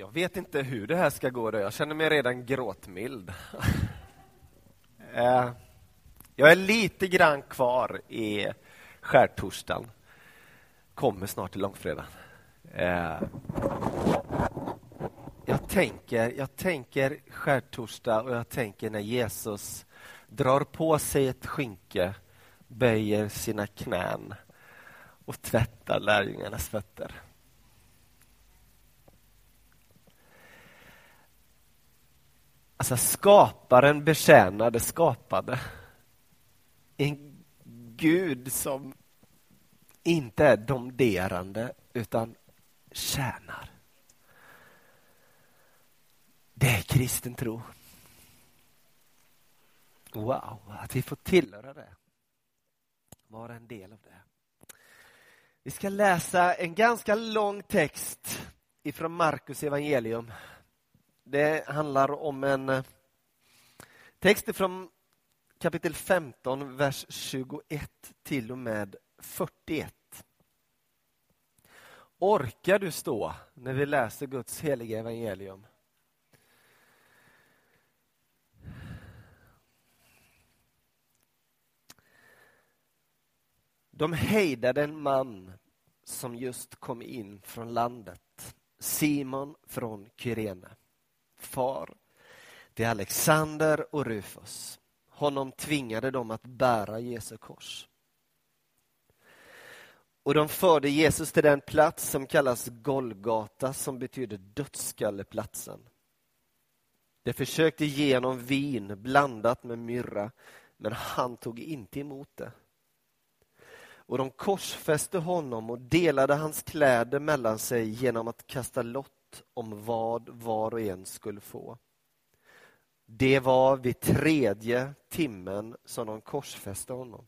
Jag vet inte hur det här ska gå. Då. Jag känner mig redan gråtmild. Eh, jag är lite grann kvar i skärtorsdagen. Kommer snart till långfredagen. Eh, jag tänker, jag tänker skärtorsdag och jag tänker när Jesus drar på sig ett skynke, böjer sina knän och tvättar lärjungarnas fötter. Alltså skaparen betjänar det skapade. En Gud som inte är domderande utan tjänar. Det är kristen tro. Wow, att vi får tillhöra det. Vara en del av det. Vi ska läsa en ganska lång text ifrån Markus evangelium det handlar om en eh, text från kapitel 15, vers 21 till och med 41. Orkar du stå när vi läser Guds heliga evangelium? De hejdade en man som just kom in från landet, Simon från Kyrene far till Alexander och Rufus. Honom tvingade de att bära Jesu kors. Och de förde Jesus till den plats som kallas Golgata, som betyder Dödskalleplatsen. De försökte ge honom vin blandat med myrra, men han tog inte emot det. Och de korsfäste honom och delade hans kläder mellan sig genom att kasta lott om vad var och en skulle få. Det var vid tredje timmen som de korsfäste honom.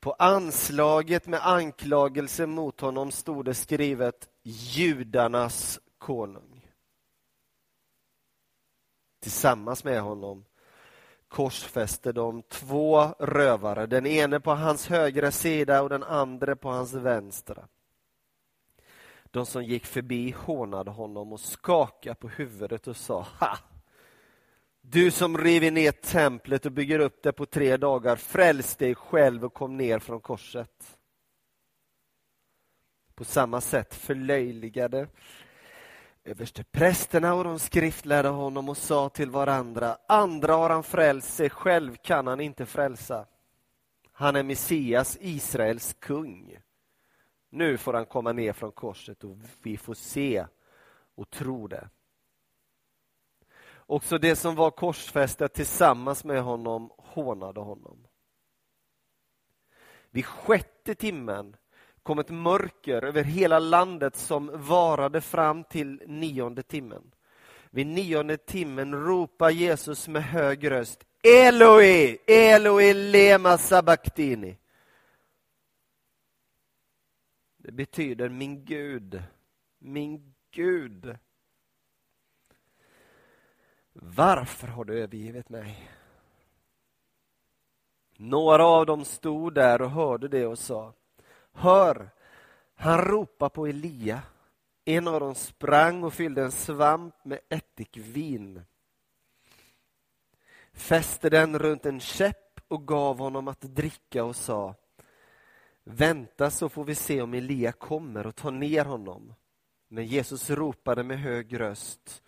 På anslaget med anklagelse mot honom stod det skrivet judarnas konung. Tillsammans med honom korsfäste de två rövare, den ene på hans högra sida och den andra på hans vänstra. De som gick förbi hånade honom och skakade på huvudet och sa Ha! Du som river ner templet och bygger upp det på tre dagar, fräls dig själv och kom ner från korset. På samma sätt förlöjligade översteprästerna och de skriftlärde honom och sa till varandra, andra har han frälst, sig själv kan han inte frälsa. Han är Messias, Israels kung. Nu får han komma ner från korset och vi får se och tro det. Också det som var korsfästa tillsammans med honom hånade honom. Vid sjätte timmen kom ett mörker över hela landet som varade fram till nionde timmen. Vid nionde timmen ropar Jesus med hög röst Eloi, Eloi lema sabachthini. Det betyder min Gud, min Gud. Varför har du övergivit mig? Några av dem stod där och hörde det och sa Hör, han ropar på Elia. En av dem sprang och fyllde en svamp med ättikvin fäste den runt en käpp och gav honom att dricka och sa Vänta så får vi se om Elia kommer och tar ner honom. Men Jesus ropade med hög röst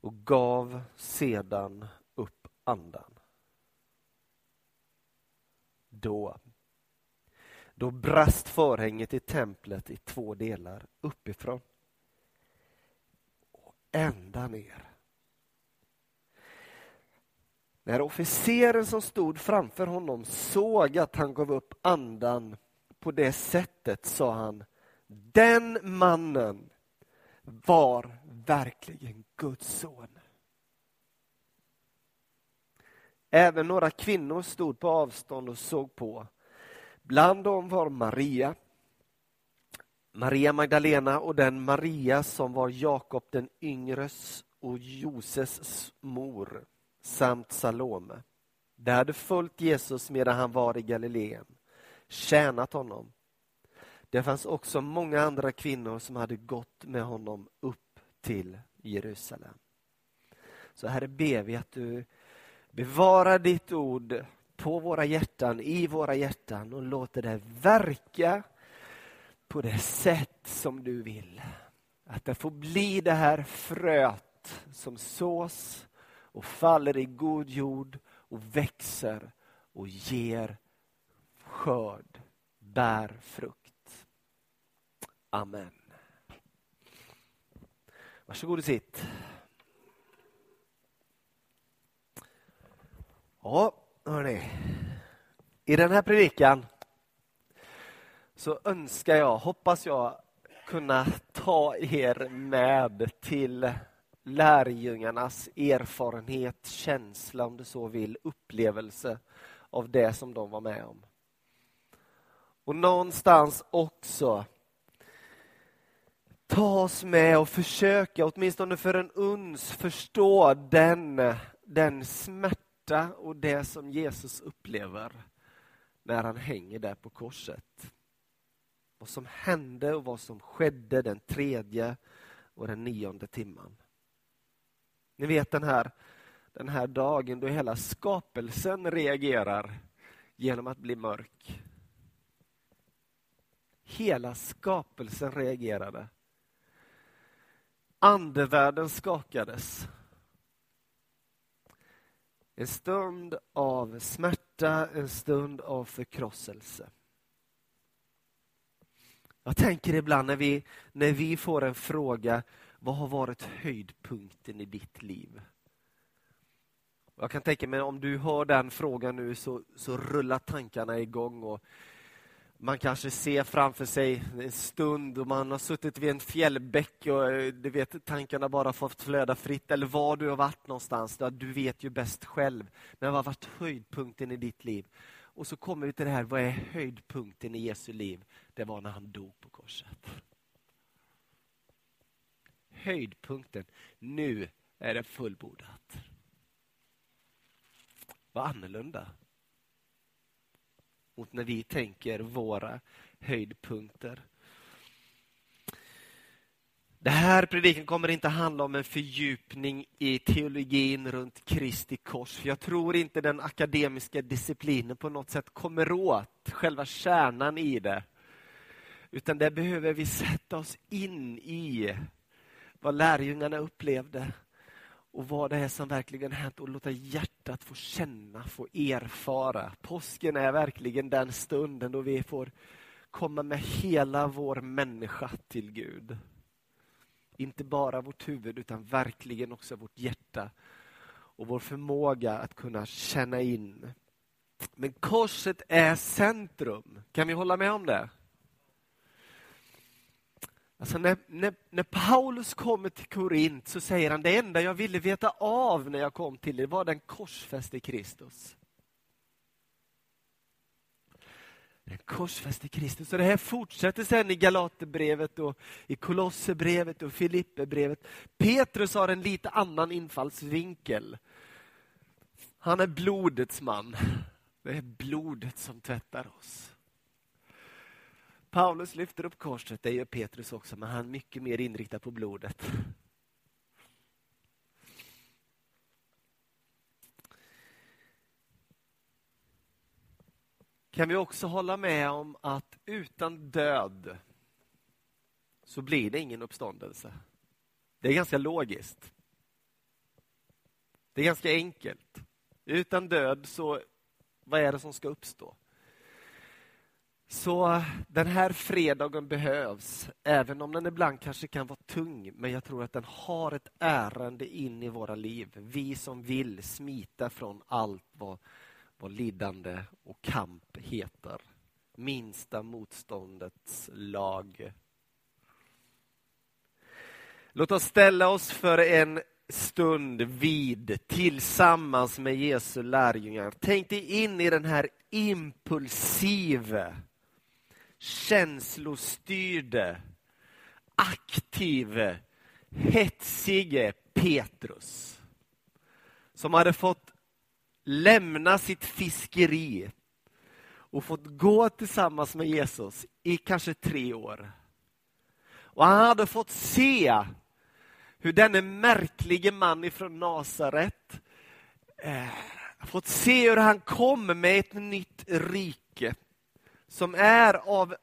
och gav sedan upp andan. Då, då brast förhänget i templet i två delar, uppifrån och ända ner. När officeren som stod framför honom såg att han gav upp andan på det sättet, sa han, den mannen var verkligen Guds son. Även några kvinnor stod på avstånd och såg på. Bland dem var Maria, Maria Magdalena och den Maria som var Jakob den yngres och Joses mor samt Salome. De hade följt Jesus medan han var i Galileen tjänat honom. Det fanns också många andra kvinnor som hade gått med honom upp till Jerusalem. Så Herre ber vi att du bevarar ditt ord på våra hjärtan, i våra hjärtan och låter det verka på det sätt som du vill. Att det får bli det här fröet som sås och faller i god jord och växer och ger skörd, bär frukt. Amen. Varsågod och sitt. Ja, hörni. I den här predikan så önskar jag, hoppas jag, kunna ta er med till lärjungarnas erfarenhet, känsla om du så vill, upplevelse av det som de var med om. Och någonstans också ta oss med och försöka, åtminstone för en uns, förstå den, den smärta och det som Jesus upplever när han hänger där på korset. Vad som hände och vad som skedde den tredje och den nionde timman. Ni vet den här, den här dagen då hela skapelsen reagerar genom att bli mörk. Hela skapelsen reagerade. Andevärlden skakades. En stund av smärta, en stund av förkrosselse. Jag tänker ibland när vi, när vi får en fråga, vad har varit höjdpunkten i ditt liv? Jag kan tänka mig om du hör den frågan nu så, så rullar tankarna igång och man kanske ser framför sig en stund och man har suttit vid en fjällbäck och eh, du vet, tankarna bara fått flöda fritt. Eller var du har varit någonstans. Du vet ju bäst själv. Men vad har varit höjdpunkten i ditt liv? Och så kommer vi till det här, vad är höjdpunkten i Jesu liv? Det var när han dog på korset. Höjdpunkten, nu är det fullbordat. Vad annorlunda mot när vi tänker våra höjdpunkter. Det här predikan kommer inte handla om en fördjupning i teologin runt Kristi kors. För jag tror inte den akademiska disciplinen på något sätt kommer åt själva kärnan i det. Utan det behöver vi sätta oss in i vad lärjungarna upplevde och vad det är som verkligen hänt och låta hjärtat få känna, få erfara. Påsken är verkligen den stunden då vi får komma med hela vår människa till Gud. Inte bara vårt huvud utan verkligen också vårt hjärta och vår förmåga att kunna känna in. Men korset är centrum. Kan vi hålla med om det? Alltså när, när, när, Paulus kommer till Korint så säger han det enda jag ville veta av när jag kom till det var den korsfäste Kristus. Den korsfäste Kristus. Och det här fortsätter sen i Galaterbrevet och i Kolosserbrevet och Filipperbrevet. Petrus har en lite annan infallsvinkel. Han är blodets man. Det är blodet som tvättar oss. Paulus lyfter upp korset, det gör Petrus också, men han är mycket mer inriktad på blodet. Kan vi också hålla med om att utan död så blir det ingen uppståndelse. Det är ganska logiskt. Det är ganska enkelt. Utan död, så vad är det som ska uppstå? Så den här fredagen behövs, även om den ibland kanske kan vara tung, men jag tror att den har ett ärende in i våra liv. Vi som vill smita från allt vad, vad lidande och kamp heter. Minsta motståndets lag. Låt oss ställa oss för en stund vid tillsammans med Jesu lärjungar. Tänk dig in i den här impulsiva känslostyrde, aktive, hetsige Petrus. Som hade fått lämna sitt fiskeri och fått gå tillsammans med Jesus i kanske tre år. Och han hade fått se hur denne märklige man ifrån Nasaret eh, fått se hur han kom med ett nytt rike som är av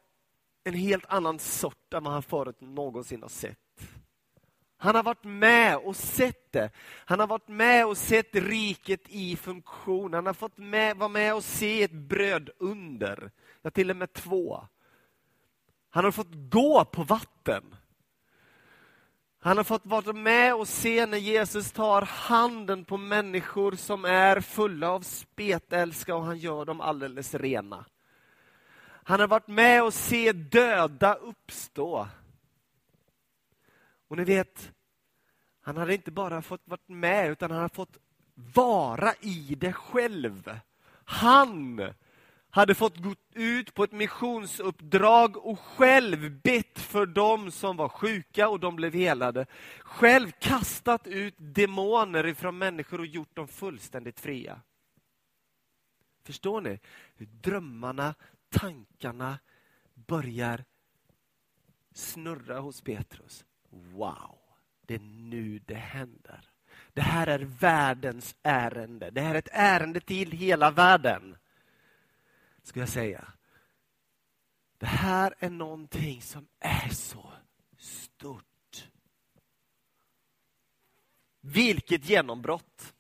en helt annan sort än vad han förut någonsin har sett. Han har varit med och sett det. Han har varit med och sett riket i funktion. Han har fått med, vara med och se ett brödunder. Ja, till och med två. Han har fått gå på vatten. Han har fått vara med och se när Jesus tar handen på människor som är fulla av spetälska och han gör dem alldeles rena. Han har varit med och se döda uppstå. Och ni vet, han hade inte bara fått vara med utan han har fått vara i det själv. Han hade fått gå ut på ett missionsuppdrag och själv bett för dem som var sjuka och de blev helade. Själv kastat ut demoner ifrån människor och gjort dem fullständigt fria. Förstår ni hur drömmarna, tankarna börjar snurra hos Petrus? Wow, det är nu det händer. Det här är världens ärende. Det här är ett ärende till hela världen ska jag säga. Det här är någonting som är så stort. Vilket genombrott!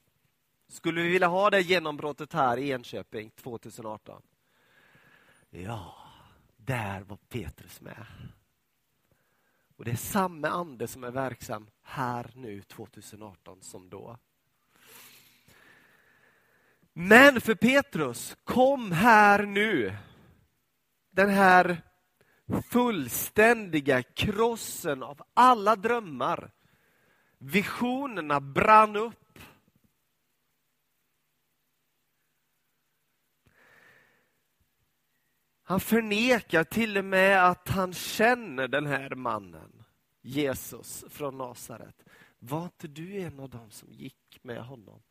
Skulle vi vilja ha det genombrottet här i Enköping 2018? Ja, där var Petrus med. Och det är samma ande som är verksam här nu 2018 som då. Men för Petrus, kom här nu. Den här fullständiga krossen av alla drömmar. Visionerna brann upp. Han förnekar till och med att han känner den här mannen, Jesus från Nasaret. Var inte du en av dem som gick med honom?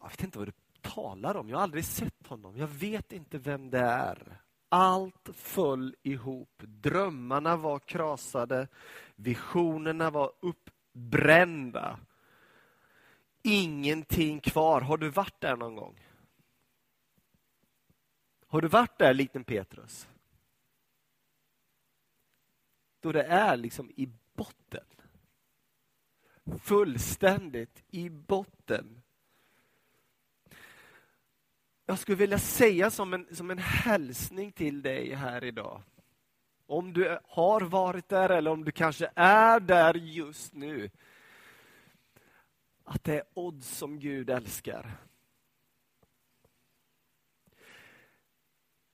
Jag vet inte vad du talar om. Jag har aldrig sett honom. Jag vet inte vem det är. Allt föll ihop. Drömmarna var krasade. Visionerna var uppbrända. Ingenting kvar. Har du varit där någon gång? Har du varit där liten Petrus? Då det är liksom i botten. Fullständigt i botten. Jag skulle vilja säga som en, som en hälsning till dig här idag. Om du har varit där eller om du kanske är där just nu. Att det är odds som Gud älskar.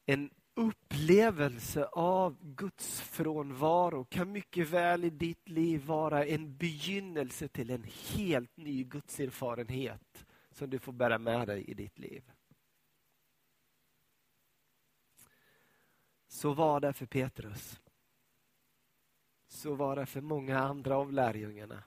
En upplevelse av Guds frånvaro kan mycket väl i ditt liv vara en begynnelse till en helt ny gudserfarenhet som du får bära med dig i ditt liv. Så var det för Petrus. Så var det för många andra av lärjungarna.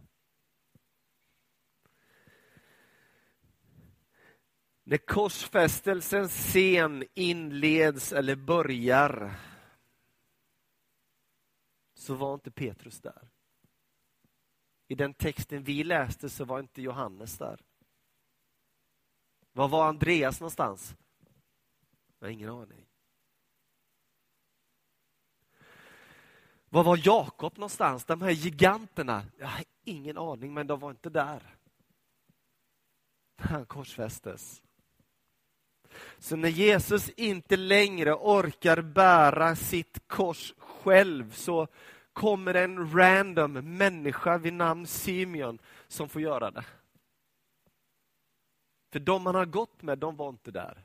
När korsfästelsens scen inleds eller börjar så var inte Petrus där. I den texten vi läste så var inte Johannes där. Var var Andreas någonstans? Jag har ingen aning. Var var Jakob någonstans? De här giganterna? Jag har ingen aning, men de var inte där. Han korsfästes. Så när Jesus inte längre orkar bära sitt kors själv så kommer en random människa vid namn Simeon som får göra det. För de han har gått med, de var inte där.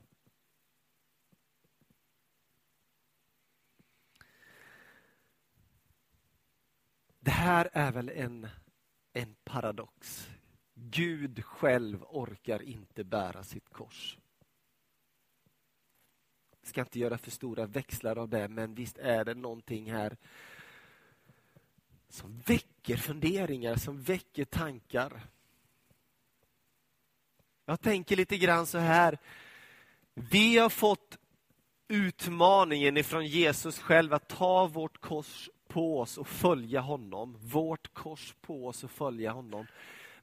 Det här är väl en, en paradox. Gud själv orkar inte bära sitt kors. Ska inte göra för stora växlar av det, men visst är det någonting här som väcker funderingar, som väcker tankar. Jag tänker lite grann så här. Vi har fått utmaningen ifrån Jesus själv att ta vårt kors på oss och följa honom. Vårt kors på oss och följa honom.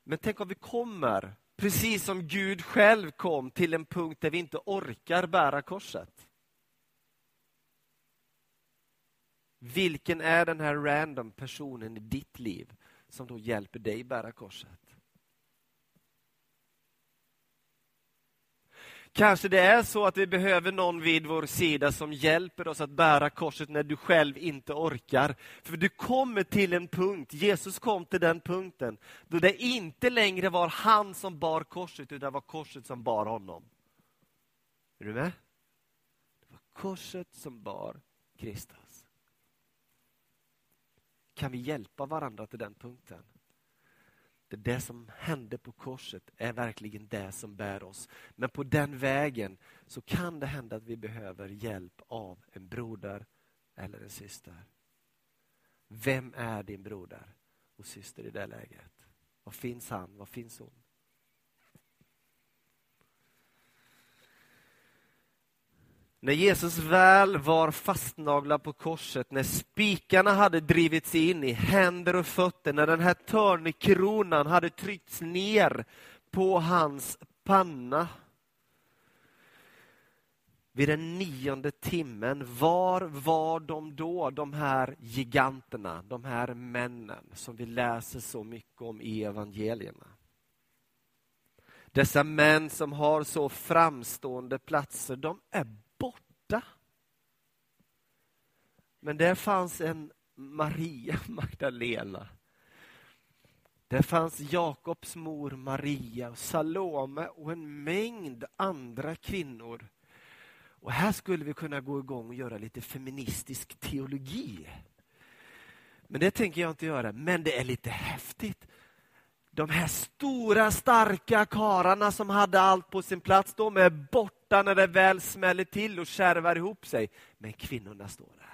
Men tänk om vi kommer, precis som Gud själv kom, till en punkt där vi inte orkar bära korset. Vilken är den här random personen i ditt liv som då hjälper dig bära korset? Kanske det är så att vi behöver någon vid vår sida som hjälper oss att bära korset när du själv inte orkar. För du kommer till en punkt, Jesus kom till den punkten, då det inte längre var han som bar korset, utan det var korset som bar honom. Är du med? Det var korset som bar Kristus. Kan vi hjälpa varandra till den punkten? Det, det som hände på korset är verkligen det som bär oss. Men på den vägen så kan det hända att vi behöver hjälp av en broder eller en syster. Vem är din broder och syster i det läget? Var finns han? Var finns hon? När Jesus väl var fastnaglad på korset, när spikarna hade drivits in i händer och fötter, när den här törnekronan hade tryckts ner på hans panna. Vid den nionde timmen, var var de då, de här giganterna, de här männen som vi läser så mycket om i evangelierna? Dessa män som har så framstående platser, de är borta. Men där fanns en Maria Magdalena. Där fanns Jakobs mor Maria, Salome och en mängd andra kvinnor. Och här skulle vi kunna gå igång och göra lite feministisk teologi. Men det tänker jag inte göra. Men det är lite häftigt de här stora starka kararna som hade allt på sin plats, de är borta när det väl smäller till och kärvar ihop sig. Men kvinnorna står där.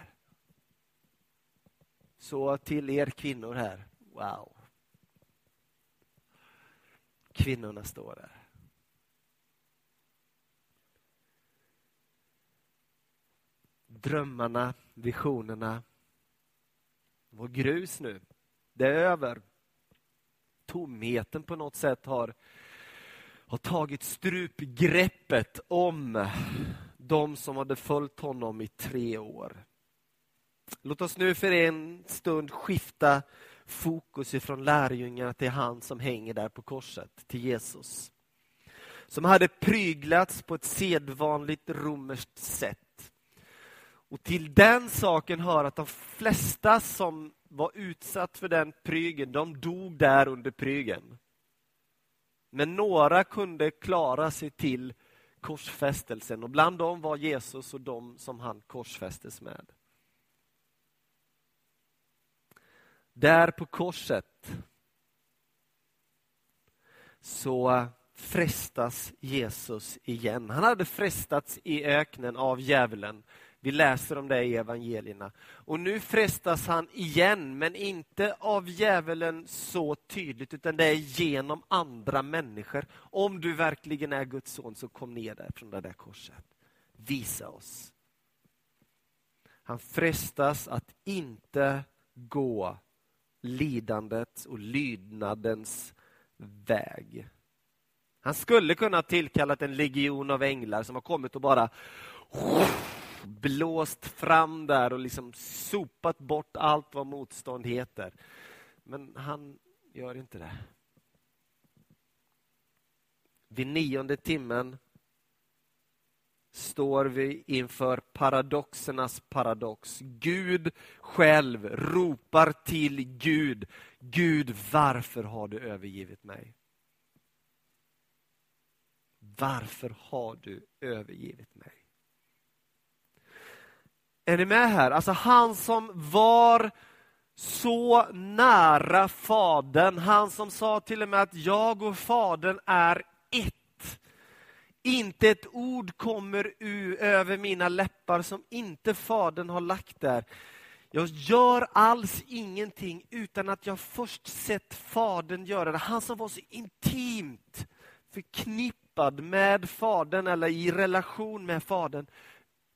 Så till er kvinnor här, wow. Kvinnorna står där. Drömmarna, visionerna Det var grus nu. Det är över tomheten på något sätt har, har tagit strupgreppet om de som hade följt honom i tre år. Låt oss nu för en stund skifta fokus ifrån lärjungarna till han som hänger där på korset, till Jesus. Som hade pryglats på ett sedvanligt romerskt sätt. Och till den saken hör att de flesta som var utsatt för den prygen, de dog där under prygen. Men några kunde klara sig till korsfästelsen och bland dem var Jesus och de som han korsfästes med. Där på korset så frestas Jesus igen. Han hade frestats i öknen av djävulen vi läser om det i evangelierna. Och nu frestas han igen, men inte av djävulen så tydligt, utan det är genom andra människor. Om du verkligen är Guds son, så kom ner där från det där korset. Visa oss. Han frestas att inte gå lidandets och lydnadens väg. Han skulle kunna ha tillkallat en legion av änglar som har kommit och bara blåst fram där och liksom sopat bort allt vad motstånd heter. Men han gör inte det. Vid nionde timmen står vi inför paradoxernas paradox. Gud själv ropar till Gud. Gud, varför har du övergivit mig? Varför har du övergivit mig? Är ni med här? Alltså han som var så nära Fadern. Han som sa till och med att jag och Fadern är ett. Inte ett ord kommer ur, över mina läppar som inte Fadern har lagt där. Jag gör alls ingenting utan att jag först sett Fadern göra det. Han som var så intimt förknippad med Fadern eller i relation med Fadern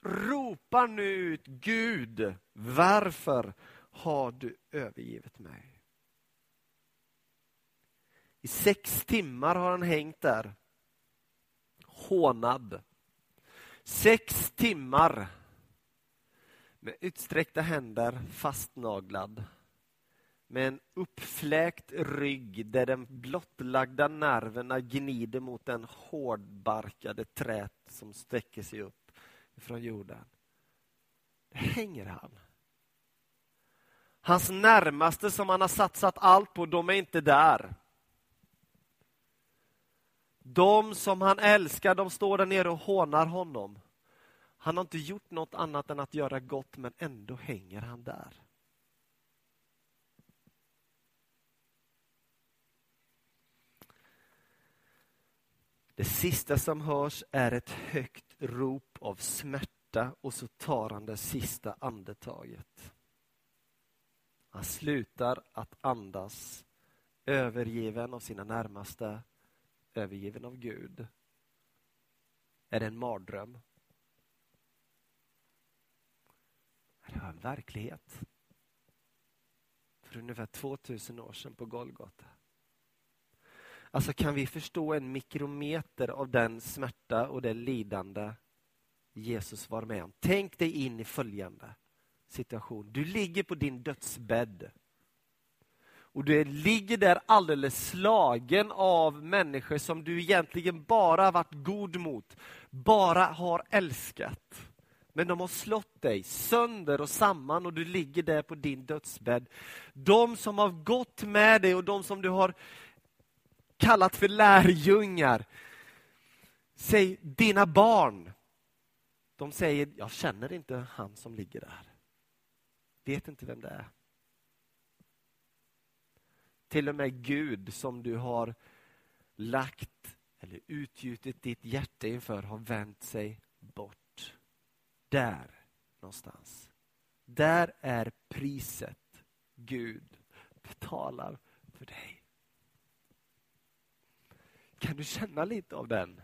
ropar nu ut Gud, varför har du övergivit mig? I sex timmar har han hängt där, hånad. Sex timmar med utsträckta händer fastnaglad. Med en uppfläkt rygg där den blottlagda nerverna gnider mot den hårdbarkade trät som sträcker sig upp från jorden. Där hänger han. Hans närmaste som han har satsat allt på, de är inte där. De som han älskar, de står där nere och hånar honom. Han har inte gjort något annat än att göra gott, men ändå hänger han där. Det sista som hörs är ett högt rop av smärta och så tar han det sista andetaget. Han slutar att andas, övergiven av sina närmaste, övergiven av Gud. Är det en mardröm? Det var en verklighet. För ungefär 2000 år sedan på Golgata. Alltså kan vi förstå en mikrometer av den smärta och det lidande Jesus var med om. Tänk dig in i följande situation. Du ligger på din dödsbädd. Och du ligger där alldeles slagen av människor som du egentligen bara varit god mot, bara har älskat. Men de har slått dig sönder och samman och du ligger där på din dödsbädd. De som har gått med dig och de som du har kallat för lärjungar, säg dina barn. De säger, jag känner inte han som ligger där. Vet inte vem det är. Till och med Gud som du har lagt eller utgjutit ditt hjärta inför har vänt sig bort. Där någonstans. Där är priset Gud betalar för dig. Kan du känna lite av den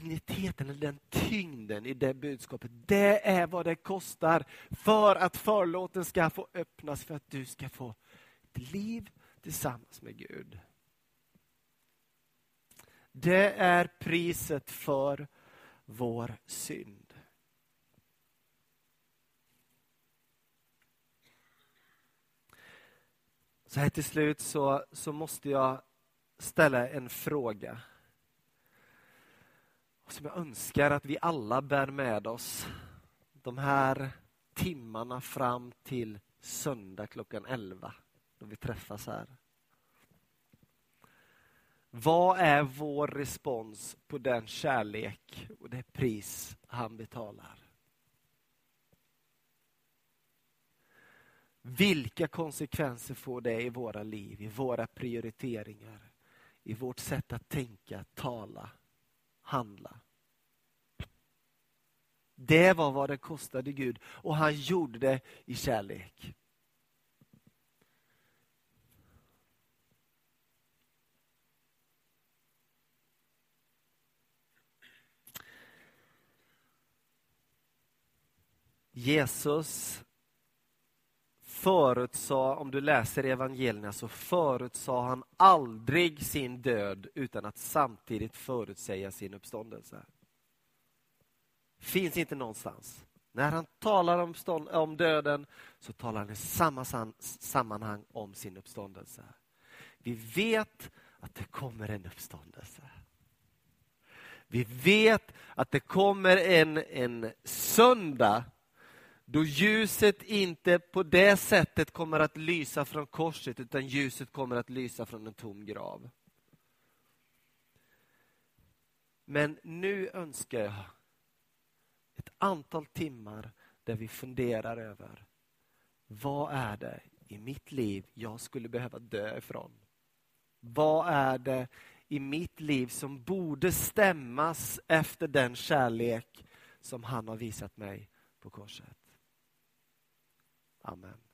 digniteten, eller den tyngden i det budskapet. Det är vad det kostar för att förlåten ska få öppnas, för att du ska få ett liv tillsammans med Gud. Det är priset för vår synd. Så här till slut så, så måste jag ställa en fråga som jag önskar att vi alla bär med oss de här timmarna fram till söndag klockan 11 då vi träffas här. Vad är vår respons på den kärlek och det pris han betalar? Vilka konsekvenser får det i våra liv, i våra prioriteringar, i vårt sätt att tänka, tala, handla. Det var vad det kostade Gud och han gjorde det i kärlek. Jesus förutsade, om du läser evangelierna, så förutsade han aldrig sin död utan att samtidigt förutsäga sin uppståndelse. Finns inte någonstans. När han talar om, stånd, om döden så talar han i samma sammanhang om sin uppståndelse. Vi vet att det kommer en uppståndelse. Vi vet att det kommer en, en söndag då ljuset inte på det sättet kommer att lysa från korset utan ljuset kommer att lysa från en tom grav. Men nu önskar jag ett antal timmar där vi funderar över vad är det i mitt liv jag skulle behöva dö ifrån? Vad är det i mitt liv som borde stämmas efter den kärlek som han har visat mig på korset? Amen.